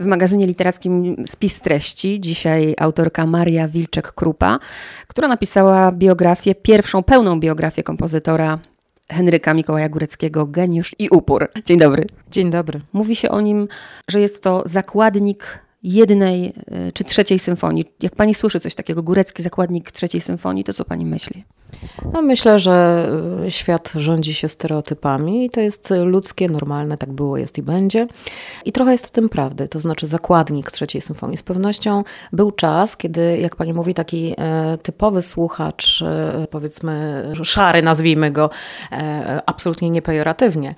W magazynie literackim Spis Treści dzisiaj autorka Maria Wilczek-Krupa, która napisała biografię, pierwszą pełną biografię kompozytora Henryka Mikołaja Góreckiego, Geniusz i Upór. Dzień dobry. Dzień dobry. Mówi się o nim, że jest to zakładnik jednej y, czy trzeciej symfonii. Jak pani słyszy coś takiego, górecki zakładnik trzeciej symfonii, to co pani myśli? No myślę, że y, świat rządzi się stereotypami i to jest ludzkie, normalne, tak było, jest i będzie. I trochę jest w tym prawdy, to znaczy zakładnik trzeciej symfonii. Z pewnością był czas, kiedy, jak pani mówi, taki e, typowy słuchacz, e, powiedzmy szary, nazwijmy go, e, absolutnie niepejoratywnie,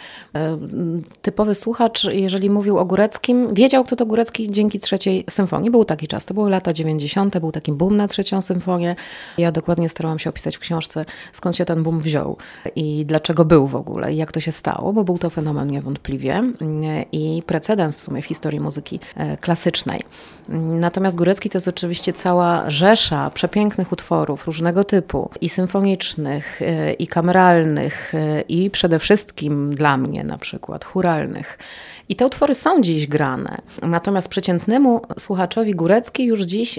typowy słuchacz, jeżeli mówił o Góreckim, wiedział, kto to Górecki dzięki trzeciej symfonii. Był taki czas, to były lata 90., był taki boom na trzecią symfonię. Ja dokładnie starałam się opisać w książce książce, skąd się ten boom wziął i dlaczego był w ogóle i jak to się stało, bo był to fenomen niewątpliwie i precedens w sumie w historii muzyki e, klasycznej. Natomiast Górecki to jest oczywiście cała rzesza przepięknych utworów różnego typu i symfonicznych, e, i kameralnych, e, i przede wszystkim dla mnie na przykład churalnych. I te utwory są dziś grane. Natomiast przeciętnemu słuchaczowi Górecki już dziś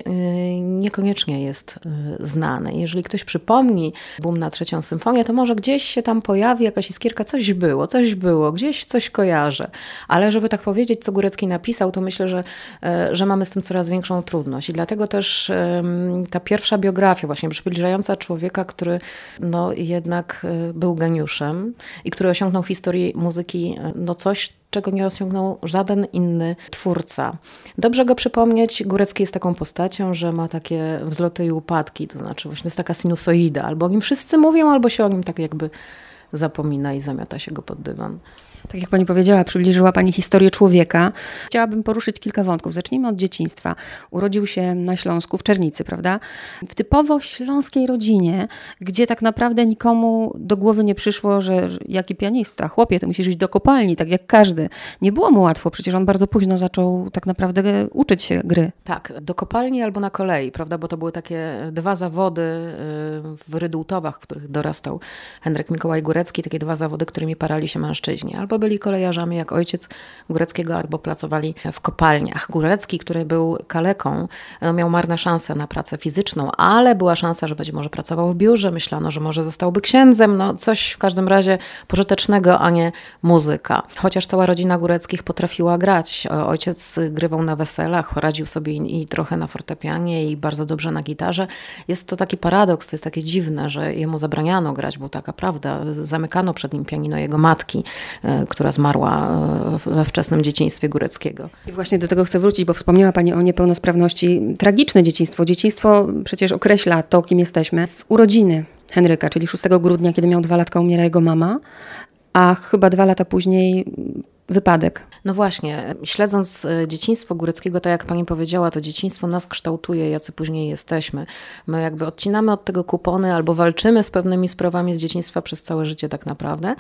niekoniecznie jest znany. Jeżeli ktoś przypomni boom na trzecią symfonię, to może gdzieś się tam pojawi jakaś iskierka, coś było, coś było, gdzieś coś kojarzę. Ale żeby tak powiedzieć, co Górecki napisał, to myślę, że, y, że mamy z tym coraz większą trudność. I dlatego też ta pierwsza biografia, właśnie przybliżająca człowieka, który no, jednak był geniuszem i który osiągnął w historii muzyki no, coś, czego nie osiągnął żaden inny twórca. Dobrze go przypomnieć, Górecki jest taką postacią, że ma takie wzloty i upadki, to znaczy właśnie jest taka sinusoida, albo o nim wszyscy mówią, albo się o nim tak jakby zapomina i zamiata się go pod dywan. Tak jak pani powiedziała, przybliżyła pani historię człowieka. Chciałabym poruszyć kilka wątków. Zacznijmy od dzieciństwa. Urodził się na Śląsku, w Czernicy, prawda? W typowo śląskiej rodzinie, gdzie tak naprawdę nikomu do głowy nie przyszło, że jaki pianista, chłopie, to musisz iść do kopalni, tak jak każdy. Nie było mu łatwo, przecież on bardzo późno zaczął tak naprawdę uczyć się gry. Tak, do kopalni albo na kolei, prawda? Bo to były takie dwa zawody y, w Rydultowach, w których dorastał Henryk Mikołaj Górecki, takie dwa zawody, którymi parali się mężczyźni. Albo albo byli kolejarzami jak ojciec Góreckiego, albo pracowali w kopalniach. Górecki, który był kaleką, no miał marne szanse na pracę fizyczną, ale była szansa, że będzie może pracował w biurze. Myślano, że może zostałby księdzem. No coś w każdym razie pożytecznego, a nie muzyka. Chociaż cała rodzina Góreckich potrafiła grać. Ojciec grywał na weselach, radził sobie i, trochę na fortepianie i bardzo dobrze na gitarze. Jest to taki paradoks, to jest takie dziwne, że jemu zabraniano grać, bo taka prawda. Zamykano przed nim pianino jego matki, e, która zmarła e, we wczesnym dzieciństwie Góreckiego. I właśnie do tego chcę wrócić, bo wspomniała Pani o niepełnosprawności. Tragiczne dzieciństwo. Dzieciństwo przecież określa to, kim jesteśmy. W urodziny Henryka, czyli 6 grudnia, kiedy miał dwa latka, umiera jego mama, a chyba dwa lata później wypadek. No właśnie, śledząc e, dzieciństwo Góreckiego, tak jak pani powiedziała, to dzieciństwo nas kształtuje, jacy później jesteśmy. My jakby odcinamy od tego kupony albo walczymy z pewnymi sprawami z dzieciństwa przez całe życie tak naprawdę.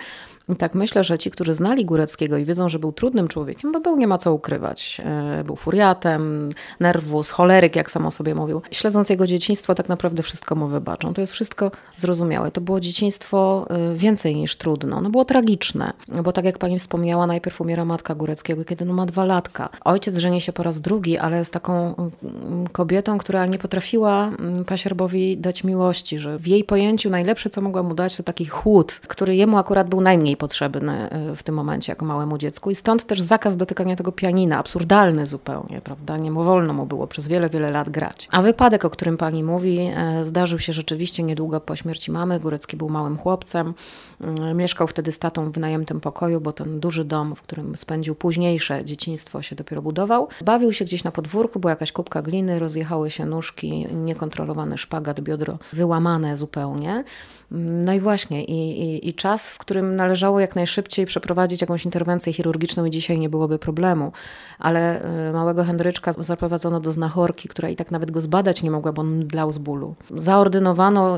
I tak myślę, że ci, którzy znali Góreckiego i wiedzą, że był trudnym człowiekiem, bo był nie ma co ukrywać. E, był furiatem, nerwus, choleryk, jak sam o sobie mówił. Śledząc jego dzieciństwo, tak naprawdę wszystko mu wybaczą. To jest wszystko zrozumiałe. To było dzieciństwo e, więcej niż trudno. No było tragiczne, bo tak jak pani wspomniała, najpierw umiera matka Góreckiego, kiedy no ma dwa latka. Ojciec żeni się po raz drugi, ale jest taką mm, kobietą, która nie potrafiła mm, pasierbowi dać miłości, że w jej pojęciu najlepsze, co mogła mu dać, to taki chłód, który jemu akurat był najmniej mniej potrzebny e, w tym momencie jako małemu dziecku. I stąd też zakaz dotykania tego pianina, absurdalny zupełnie, prawda? Nie wolno mu było przez wiele, wiele lat grać. A wypadek, o którym pani mówi, e, zdarzył się rzeczywiście niedługo po śmierci mamy. Górecki był małym chłopcem. Mm, mieszkał wtedy z tatą w wynajętym pokoju, bo ten duży dom, w którym spędził późniejsze dzieciństwo, się dopiero budował. Bawił się gdzieś na podwórku, była jakaś kubka gliny, rozjechały się nóżki, niekontrolowany szpagat, biodro wyłamane zupełnie. No i właśnie, i, i, i, czas, w którym należało jak najszybciej przeprowadzić jakąś interwencję chirurgiczną i dzisiaj nie byłoby problemu. Ale y, małego Henryczka zaprowadzono do znachorki, która i tak nawet go zbadać nie mogła, bo on dlał z bólu. Zaordynowano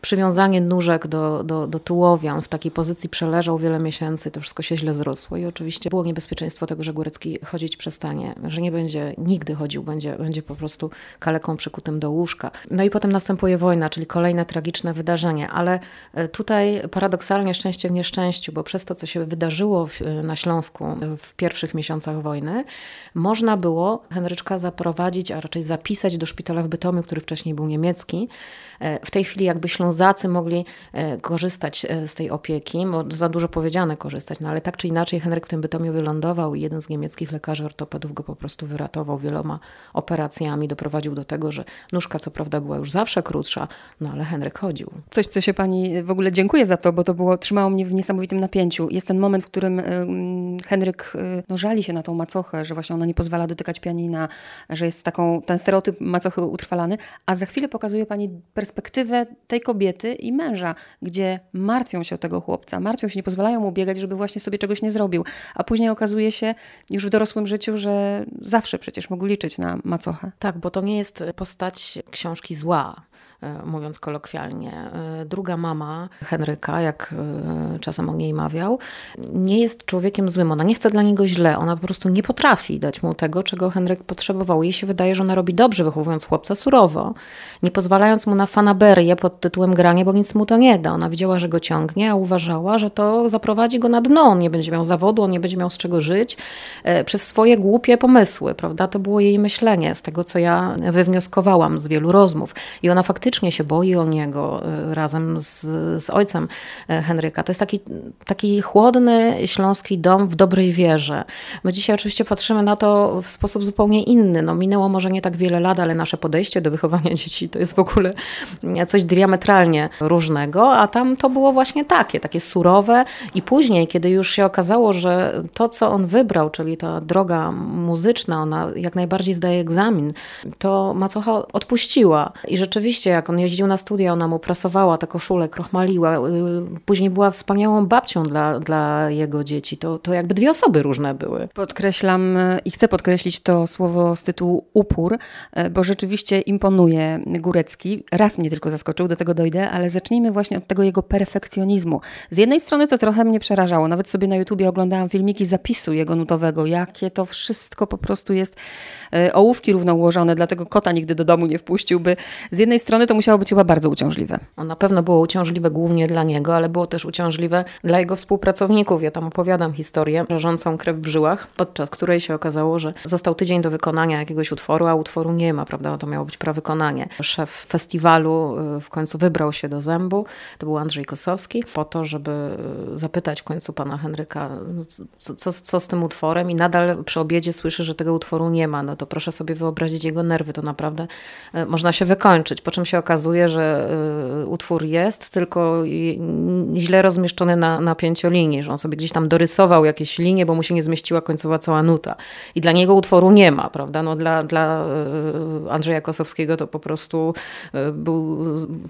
przywiązanie nóżek do, do, do tułowia. On w takiej pozycji przeleżał wiele miesięcy, to wszystko się źle zrosło i oczywiście było niebezpieczeństwo tego, że Górecki chodzić przestanie, że nie będzie nigdy chodził, będzie, będzie po prostu kaleką przykutym do łóżka. No i potem następuje wojna, czyli kolejne tragiczne wydarzenie, ale e, tutaj paradoksalnie szczęście w nieszczęściu, bo przez to, co się wydarzyło w, na Śląsku w pierwszych miesiącach wojny, można było Henryczka zaprowadzić, a raczej zapisać do szpitala w Bytomiu, który wcześniej był niemiecki. E, w tej chwili jakby Ślązacy mogli e, korzystać z tej opieki, bo za dużo powiedziane korzystać, no ale tak czy inaczej Henryk w tym Bytomiu wylądował i jeden z niemieckich lekarzy ortopedów go po prostu wyratował wieloma operacjami, doprowadził do tego, że nóżka co prawda była już zawsze krótsza, no ale Henryk chodził. Coś, co się pani w ogóle dziękuję za to, bo to było, trzymało mnie w niesamowitym napięciu. Jest ten moment, w którym Henryk y, no, żali się na tą macochę, że właśnie ona nie pozwala dotykać pianina, że jest taką, ten stereotyp macochy utrwalany, a za chwilę pokazuje pani perspektywę tej kobiety i męża, gdzie martwią się o tego chłopca, martwią się, nie pozwalają mu biegać, żeby właśnie sobie czegoś nie zrobił. A później okazuje się już w dorosłym życiu, że zawsze przecież mógł liczyć na macochę. Tak, bo to nie jest postać książki zła. E, mówiąc kolokwialnie. E, druga mama Henryka, jak e, czasem o niej mawiał, nie jest człowiekiem złym. Ona nie chce dla niego źle. Ona po prostu nie potrafi dać mu tego, czego Henryk potrzebował. Jej się wydaje, że ona robi dobrze, wychowując chłopca surowo, nie pozwalając mu na fanaberię pod tytułem granie, bo nic mu to nie da. Ona widziała, że go ciągnie, a uważała, że to zaprowadzi go na dno. On nie będzie miał zawodu, on nie będzie miał z czego żyć przez swoje głupie pomysły, prawda? To było jej myślenie, z tego, co ja wywnioskowałam z wielu rozmów. I ona faktycznie faktycznie się boi o niego y, razem z, z ojcem y, Henryka. To jest taki, taki chłodny śląski dom w dobrej wierze. My dzisiaj oczywiście patrzymy na to w sposób zupełnie inny. No, minęło może nie tak wiele lat, ale nasze podejście do wychowania dzieci to jest w ogóle coś diametralnie różnego, a tam to było właśnie takie, takie surowe i później, kiedy już się okazało, że to, co on wybrał, czyli ta droga muzyczna, ona jak najbardziej zdaje egzamin, to macocha odpuściła i rzeczywiście jak on jeździł na studia, ona mu prasowała tę koszulę, krochmaliła. Y, później była wspaniałą babcią dla, dla jego dzieci. To, to jakby dwie osoby różne były. Podkreślam i chcę podkreślić to słowo z tytułu upór, y, bo rzeczywiście imponuje Górecki. Raz mnie tylko zaskoczył, do tego dojdę, ale zacznijmy właśnie od tego jego perfekcjonizmu. Z jednej strony to trochę mnie przerażało. Nawet sobie na YouTubie oglądałam filmiki zapisu jego nutowego, jakie to wszystko po prostu jest ołówki równo ułożone, dlatego kota nigdy do domu nie wpuściłby. Z jednej strony to musiało być chyba bardzo uciążliwe. On na pewno było uciążliwe głównie dla niego, ale było też uciążliwe dla jego współpracowników. Ja tam opowiadam historię rażącą krew w żyłach, podczas której się okazało, że został tydzień do wykonania jakiegoś utworu, a utworu nie ma, prawda? To miało być prawykonanie. Szef festiwalu y, w końcu wybrał się do Zębu, to był Andrzej Kosowski, po to, żeby y, zapytać w końcu pana Henryka, co, co, co z tym utworem i nadal przy obiedzie słyszy, że tego utworu nie ma. No to proszę sobie wyobrazić jego nerwy, to naprawdę y, można się wykończyć. Po czym się okazuje, że y, utwór jest, tylko źle rozmieszczony na, na pięciolinii, że on sobie gdzieś tam dorysował jakieś linie, bo mu się nie zmieściła końcowa cała nuta. I dla niego utworu nie ma, prawda? No dla, dla y, Andrzeja Kosowskiego to po prostu y, był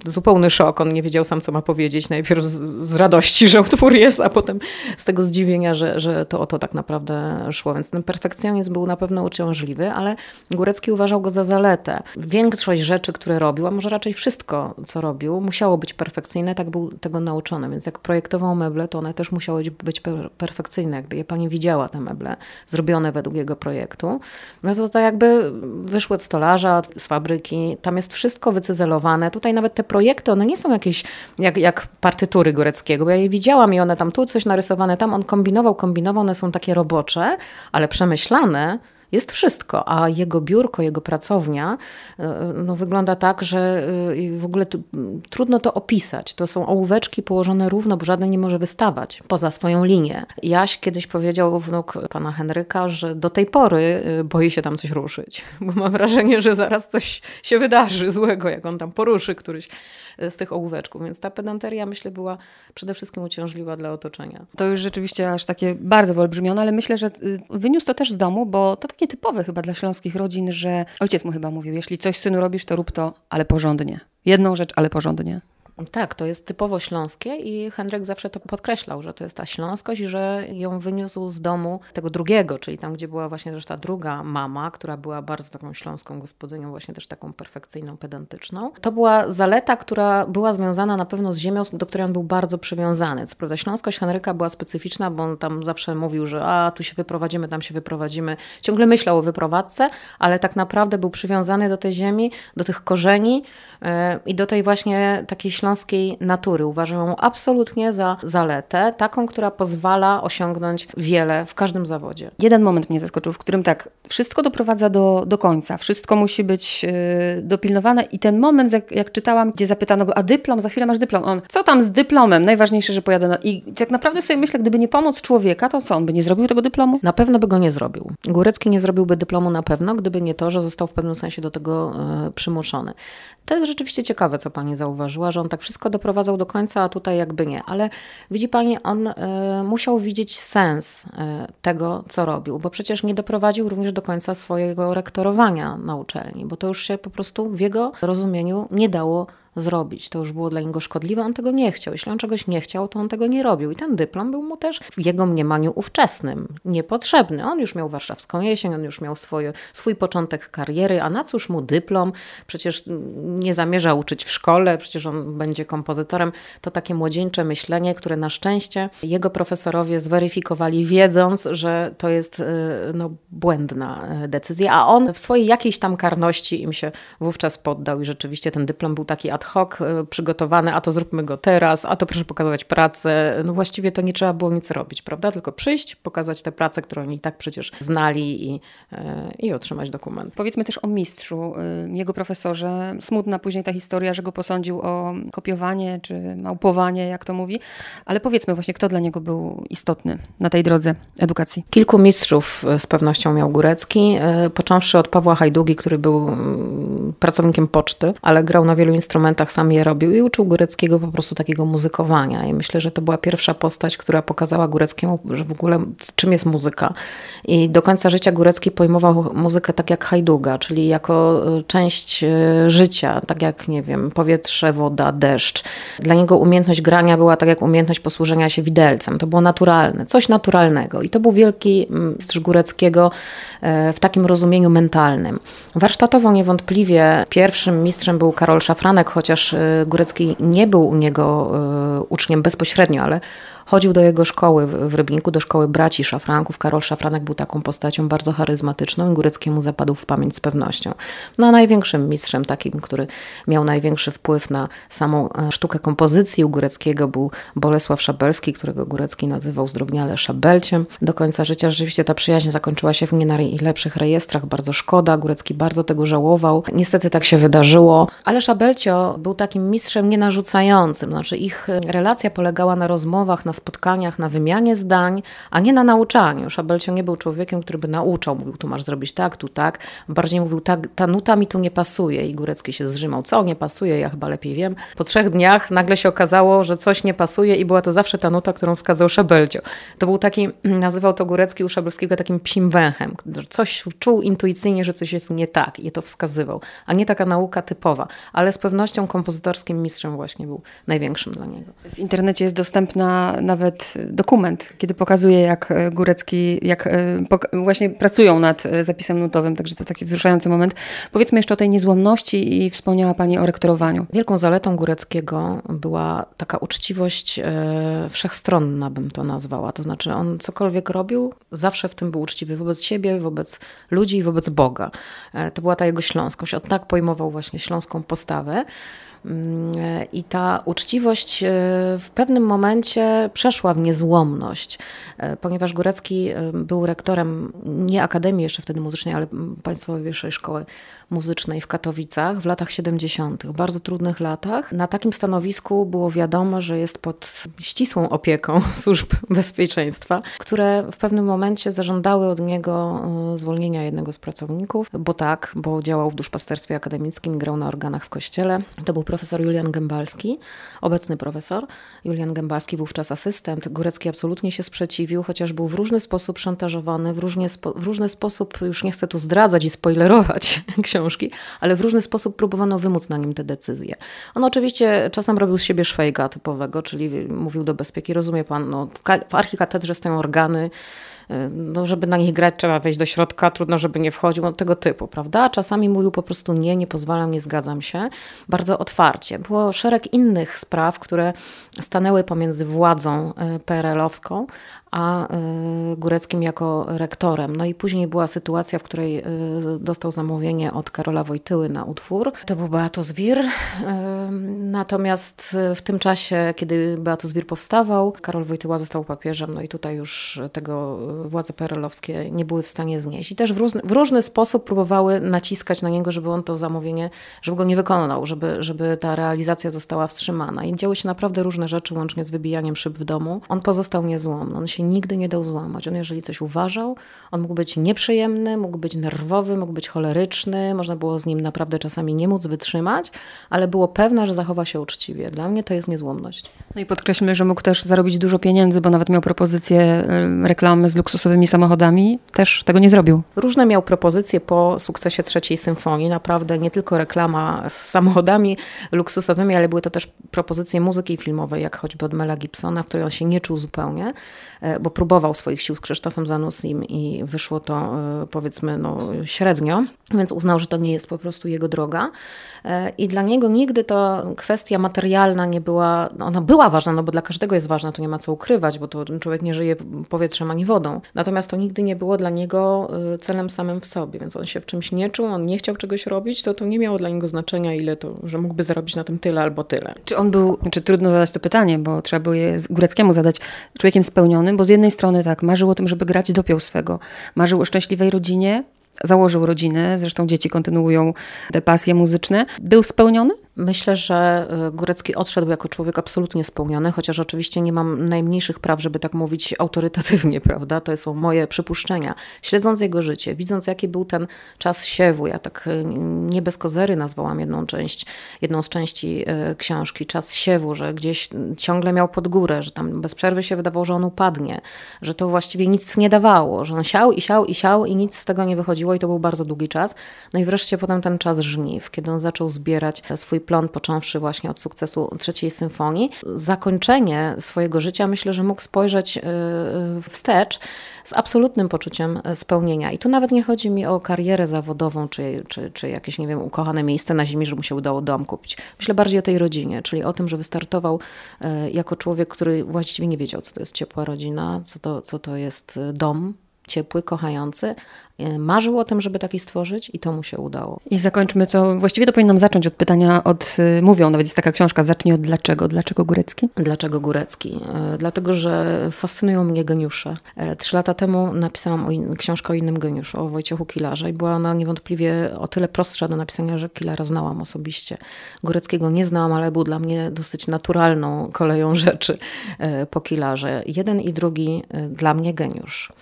zupełny szok. On nie wiedział sam, co ma powiedzieć. Najpierw z, z radości, że utwór jest, a potem z tego zdziwienia, że, że to o to tak naprawdę szło. Więc ten perfekcjonizm był na pewno uciążliwy, ale Górecki uważał go za zaletę. Większość rzeczy, które robił, a może raczej wszystko, co robił, musiało być perfekcyjne, tak był tego nauczony. Więc jak projektował meble, to one też musiały być perfekcyjne. Jakby je pani widziała, te meble, zrobione według jego projektu, no to tak jakby wyszły od stolarza, z fabryki, tam jest wszystko wycyzelowane. Tutaj nawet te projekty, one nie są jakieś jak, jak partytury Góreckiego, bo ja je widziałam i one tam tu coś narysowane, tam on kombinował, kombinował, one są takie robocze, ale przemyślane, jest wszystko, a jego biurko, jego pracownia e, no, wygląda tak, że e, w ogóle trudno to opisać. To są ołóweczki położone równo, bo żaden nie może wystawać poza swoją linię. Jaś kiedyś powiedział wnuk pana Henryka, że do tej pory e, boi się tam coś ruszyć, bo ma wrażenie, że zaraz coś się wydarzy złego, jak on tam poruszy któryś z tych ołóweczków. Więc ta pedanteria, myślę, była przede wszystkim uciążliwa dla otoczenia. To już rzeczywiście aż takie bardzo wyolbrzymione, ale myślę, że y, wyniósł to też z domu, bo to takie typowe chyba dla śląskich rodzin, że ojciec mu chyba mówił, jeśli coś synu robisz, to rób to, ale porządnie. Jedną rzecz, ale porządnie. Tak, to jest typowo śląskie i Henryk zawsze to podkreślał, że to jest ta śląskość że ją wyniósł z domu tego drugiego, czyli tam, gdzie była właśnie też ta druga mama, która była bardzo taką śląską gospodynią, właśnie też taką perfekcyjną, pedantyczną. To była zaleta, która była związana na pewno z ziemią, do której on był bardzo przywiązany. Co prawda śląskość Henryka była specyficzna, bo on tam zawsze mówił, że a, tu się wyprowadzimy, tam się wyprowadzimy. Ciągle myślał o wyprowadzce, ale tak naprawdę był przywiązany do tej ziemi, do tych korzeni yy, i do tej właśnie takiej śląskiej natury. Uważam ją absolutnie za zaletę, taką, która pozwala osiągnąć wiele w każdym zawodzie. Jeden moment mnie zaskoczył, w którym tak, wszystko doprowadza do, do końca, wszystko musi być yy, dopilnowane i ten moment, jak, jak czytałam, gdzie zapytano go, a dyplom, za chwilę masz dyplom. On, co tam z dyplomem? Najważniejsze, że pojadę na... I tak naprawdę sobie myślę, gdyby nie pomoc człowieka, to co, on by nie zrobił tego dyplomu? Na pewno by go nie zrobił. Górecki nie zrobiłby dyplomu na pewno, gdyby nie to, że został w pewnym sensie do tego yy, przymuszony. To jest rzeczywiście ciekawe, co pani zauważyła, że on tak wszystko doprowadzał do końca, a tutaj jakby nie. Ale widzi pani, on y, musiał widzieć sens y, tego, co robił, bo przecież nie doprowadził również do końca swojego rektorowania na uczelni, bo to już się po prostu w jego rozumieniu nie dało zrobić. To już było dla niego szkodliwe, on tego nie chciał. Jeśli on czegoś nie chciał, to on tego nie robił. I ten dyplom był mu też w jego mniemaniu ówczesnym niepotrzebny. On już miał warszawską jesień, on już miał swoje, swój początek kariery, a na cóż mu dyplom? Przecież nie zamierza uczyć w szkole, przecież on będzie kompozytorem. To takie młodzieńcze myślenie, które na szczęście jego profesorowie zweryfikowali, wiedząc, że to jest e, no, błędna e, decyzja, a on w swojej jakiejś tam karności im się wówczas poddał i rzeczywiście ten dyplom był taki ad hoc y, przygotowany, a to zróbmy go teraz, a to proszę pokazać pracę. No właściwie to nie trzeba było nic robić, prawda? Tylko przyjść, pokazać tę pracę, którą oni i tak przecież znali i, y, i otrzymać dokument. Powiedzmy też o mistrzu, y, jego profesorze. Smutna później ta historia, że go posądził o kopiowanie czy małpowanie, jak to mówi. Ale powiedzmy właśnie, kto dla niego był istotny na tej drodze edukacji. Kilku mistrzów z pewnością miał Górecki, począwszy od Pawła Hajdugi, który był mm, pracownikiem poczty, ale grał na wielu instrumentach instrumentach sam je robił i uczył Góreckiego po prostu takiego muzykowania. I myślę, że to była pierwsza postać, która pokazała Góreckiemu, że w ogóle czym jest muzyka. I do końca życia Górecki pojmował muzykę tak jak Hajduga, czyli jako e, część e, życia, tak jak, nie wiem, powietrze, woda, deszcz. Dla niego umiejętność grania była tak jak umiejętność posłużenia się widelcem. To było naturalne, coś naturalnego. I to był wielki mistrz Góreckiego e, w takim rozumieniu mentalnym. Warsztatowo niewątpliwie pierwszym mistrzem był Karol Szafranek, chociaż e, Górecki nie był u niego e, uczniem bezpośrednio, ale chodził do jego szkoły w Rybniku, do szkoły braci Szafranków. Karol Szafranek był taką postacią bardzo charyzmatyczną i Góreckiemu zapadł w pamięć z pewnością. No a największym mistrzem takim, który miał największy wpływ na samą e, sztukę kompozycji u Góreckiego był Bolesław Szabelski, którego Górecki nazywał zdrobniale Szabelciem. Do końca życia rzeczywiście ta przyjaźń zakończyła się w nie najlepszych rejestrach. Bardzo szkoda, Górecki bardzo tego żałował. Niestety tak się wydarzyło, ale Szabelcio był takim mistrzem nienarzucającym. Znaczy ich relacja polegała na rozmowach, na spotkaniach, na wymianie zdań, a nie na nauczaniu. Szabelcio nie był człowiekiem, który by nauczał, mówił, tu masz zrobić tak, tu tak. Bardziej mówił, ta, ta nuta mi tu nie pasuje i Górecki się zrzymał. Co nie pasuje, ja chyba lepiej wiem. Po trzech dniach nagle się okazało, że coś nie pasuje i była to zawsze ta nuta, którą wskazał Szabelcio. To był taki, nazywał to Górecki u Szabelskiego takim psim węchem. Coś czuł intuicyjnie, że coś jest nie tak i to wskazywał, a nie taka nauka typowa. Ale z pewnością kompozytorskim mistrzem właśnie był największym dla niego. W internecie jest dostępna nawet dokument, kiedy pokazuje, jak e, Górecki, jak e, właśnie pracują nad e, zapisem nutowym, także to taki wzruszający moment. Powiedzmy jeszcze o tej niezłomności i wspomniała Pani o rektorowaniu. Wielką zaletą Góreckiego była taka uczciwość wszechstronna, bym to nazwała. To znaczy on cokolwiek robił, zawsze w tym był uczciwy wobec siebie, wobec ludzi i wobec Boga. To była ta jego śląskość. On tak pojmował właśnie śląską postawę. I ta uczciwość e, w pewnym momencie przeszła w niezłomność, e, ponieważ Górecki e, był rektorem nie Akademii jeszcze wtedy muzycznej, ale Państwowej Wyższej Szkoły Muzycznej w Katowicach w latach 70., bardzo trudnych latach. Na takim stanowisku było wiadomo, że jest pod ścisłą opieką służb bezpieczeństwa, które w pewnym momencie zażądały od niego zwolnienia jednego z pracowników, bo tak, bo działał w duszpasterstwie akademickim, grał na organach w kościele. To był profesor Julian Gębalski, obecny profesor. Julian Gębalski, wówczas asystent. Górecki absolutnie się sprzeciwił, chociaż był w różny sposób szantażowany, w, w różny sposób, już nie chcę tu zdradzać i spoilerować książki, ale w różny sposób próbowano wymóc na nim te decyzje. On oczywiście czasem robił z siebie szwejga typowego, czyli mówił do bezpieki, rozumie pan, no, w archikatedrze stoją organy, no, żeby na nich grać, trzeba wejść do środka, trudno, żeby nie wchodził, no, tego typu, prawda? Czasami mówił po prostu nie, nie pozwalam, nie zgadzam się, bardzo otwarcie. Było szereg innych spraw, które stanęły pomiędzy władzą e, PRL-owską, a y, Góreckim jako rektorem. No i później była sytuacja, w której y, dostał zamówienie od Karola Wojtyły na utwór. To był Beatus Wir. Y, natomiast w tym czasie, kiedy Beatus Wir powstawał, Karol Wojtyła został papieżem, no i tutaj już tego władze PRL-owskie nie były w stanie znieść. I też w różny, w różny sposób próbowały naciskać na niego, żeby on to zamówienie, żeby go nie wykonał, żeby, żeby ta realizacja została wstrzymana. I działy się naprawdę różne rzeczy, łącznie z wybijaniem szyb w domu. On pozostał niezłomny. On się nigdy nie dał złamać. On jeżeli coś uważał, on mógł być nieprzyjemny, mógł być nerwowy, mógł być choleryczny, można było z nim naprawdę czasami nie móc wytrzymać, ale było pewne, że zachowa się uczciwie. Dla mnie to jest niezłomność. No i podkreślmy, że mógł też zarobić dużo pieniędzy, bo nawet miał propozycję reklamy z luksusowymi samochodami. Też tego nie zrobił. Różne miał propozycje po sukcesie trzeciej symfonii. Naprawdę nie tylko reklama z samochodami luksusowymi, ale były to też propozycje muzyki filmowej, jak choćby od Mela Gibsona, w której on się nie czuł zupełnie. E, bo próbował swoich sił z Krzysztofem Zanusim i wyszło to e, powiedzmy no, średnio, więc uznał, że to nie jest po prostu jego droga. E, I dla niego nigdy to kwestia materialna nie była, ona była ważna, no bo dla każdego jest ważna, to nie ma co ukrywać, bo to człowiek nie żyje powietrzem ani wodą. Natomiast to nigdy nie było dla niego celem samym w sobie, więc on się w czymś nie czuł, on nie chciał czegoś robić, to to nie miało dla niego znaczenia, ile to, że mógłby zarobić na tym tyle albo tyle. Czy on był, czy trudno zadać to pytanie, bo trzeba było je Góreckiemu zadać, człowiekiem spełnionym, bo z jednej strony tak, marzył o tym, żeby grać dopiął swego, marzył o szczęśliwej rodzinie, założył rodzinę, zresztą dzieci kontynuują te pasje muzyczne. Był spełniony? Myślę, że e, Górecki odszedł jako człowiek absolutnie spełniony, chociaż oczywiście nie mam najmniejszych praw, żeby tak mówić autorytatywnie, prawda? To są moje przypuszczenia. Śledząc jego życie, widząc jaki był ten czas siewu, ja tak e, nie bez kozery nazwałam jedną część, jedną z części e, książki, czas siewu, że gdzieś ciągle miał pod górę, że tam bez przerwy się wydawało, że on upadnie, że to właściwie nic nie dawało, że on siał i siał i siał i nic z tego nie wychodziło i to był bardzo długi czas. No i wreszcie potem ten czas żniw, kiedy on zaczął zbierać swój plon, począwszy właśnie od sukcesu trzeciej symfonii. Zakończenie swojego życia myślę, że mógł spojrzeć y, y, wstecz z absolutnym poczuciem e, spełnienia. I tu nawet nie chodzi mi o karierę zawodową, czy, czy, czy jakieś, nie wiem, ukochane miejsce na ziemi, że mu się udało dom kupić. Myślę bardziej o tej rodzinie, czyli o tym, że wystartował e, jako człowiek, który właściwie nie wiedział, co to jest ciepła rodzina, co to, co to jest e, dom, ciepły, kochający, E, marzył o tym, żeby taki stworzyć i to mu się udało. I zakończmy to, właściwie to powinnam zacząć od pytania od, y, mówią, nawet jest taka książka, zacznij od dlaczego. Dlaczego Górecki? Dlaczego Górecki? E, dlatego, że fascynują mnie geniusze. E, trzy lata temu napisałam o in, książkę o innym geniuszu, o Wojciechu Kilarze i była ona niewątpliwie o tyle prostsza do napisania, że Kilara znałam osobiście. Góreckiego nie znałam, ale był dla mnie dosyć naturalną koleją rzeczy po Kilarze. Jeden i drugi dla mnie geniusz.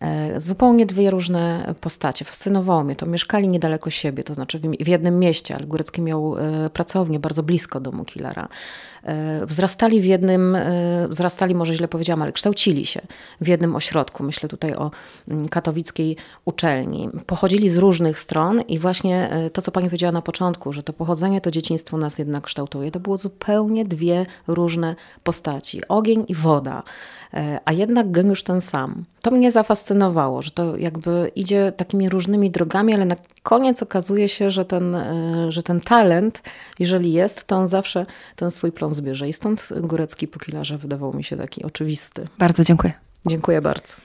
E, zupełnie dwie różne postacie. Fascynowało mnie to. Mieszkali niedaleko siebie, to znaczy w jednym mieście, ale Górecki miał e, pracownię bardzo blisko domu Killera. E, wzrastali w jednym, wzrastali może źle powiedziałam, ale kształcili się w jednym ośrodku. Myślę tutaj o mm, katowickiej uczelni. Pochodzili z różnych stron i właśnie to, co pani powiedziała na początku, że to pochodzenie, to dzieciństwo nas jednak kształtuje. To było zupełnie dwie różne postaci. Ogień i woda. A jednak geniusz ten sam. To mnie zafascynowało, że to jakby idzie takimi różnymi drogami, ale na koniec okazuje się, że ten, e, że ten talent, jeżeli jest, to on zawsze ten swój plon zbierze. I stąd Górecki po Kilarze wydawał mi się taki oczywisty. Bardzo dziękuję. Dziękuję bardzo.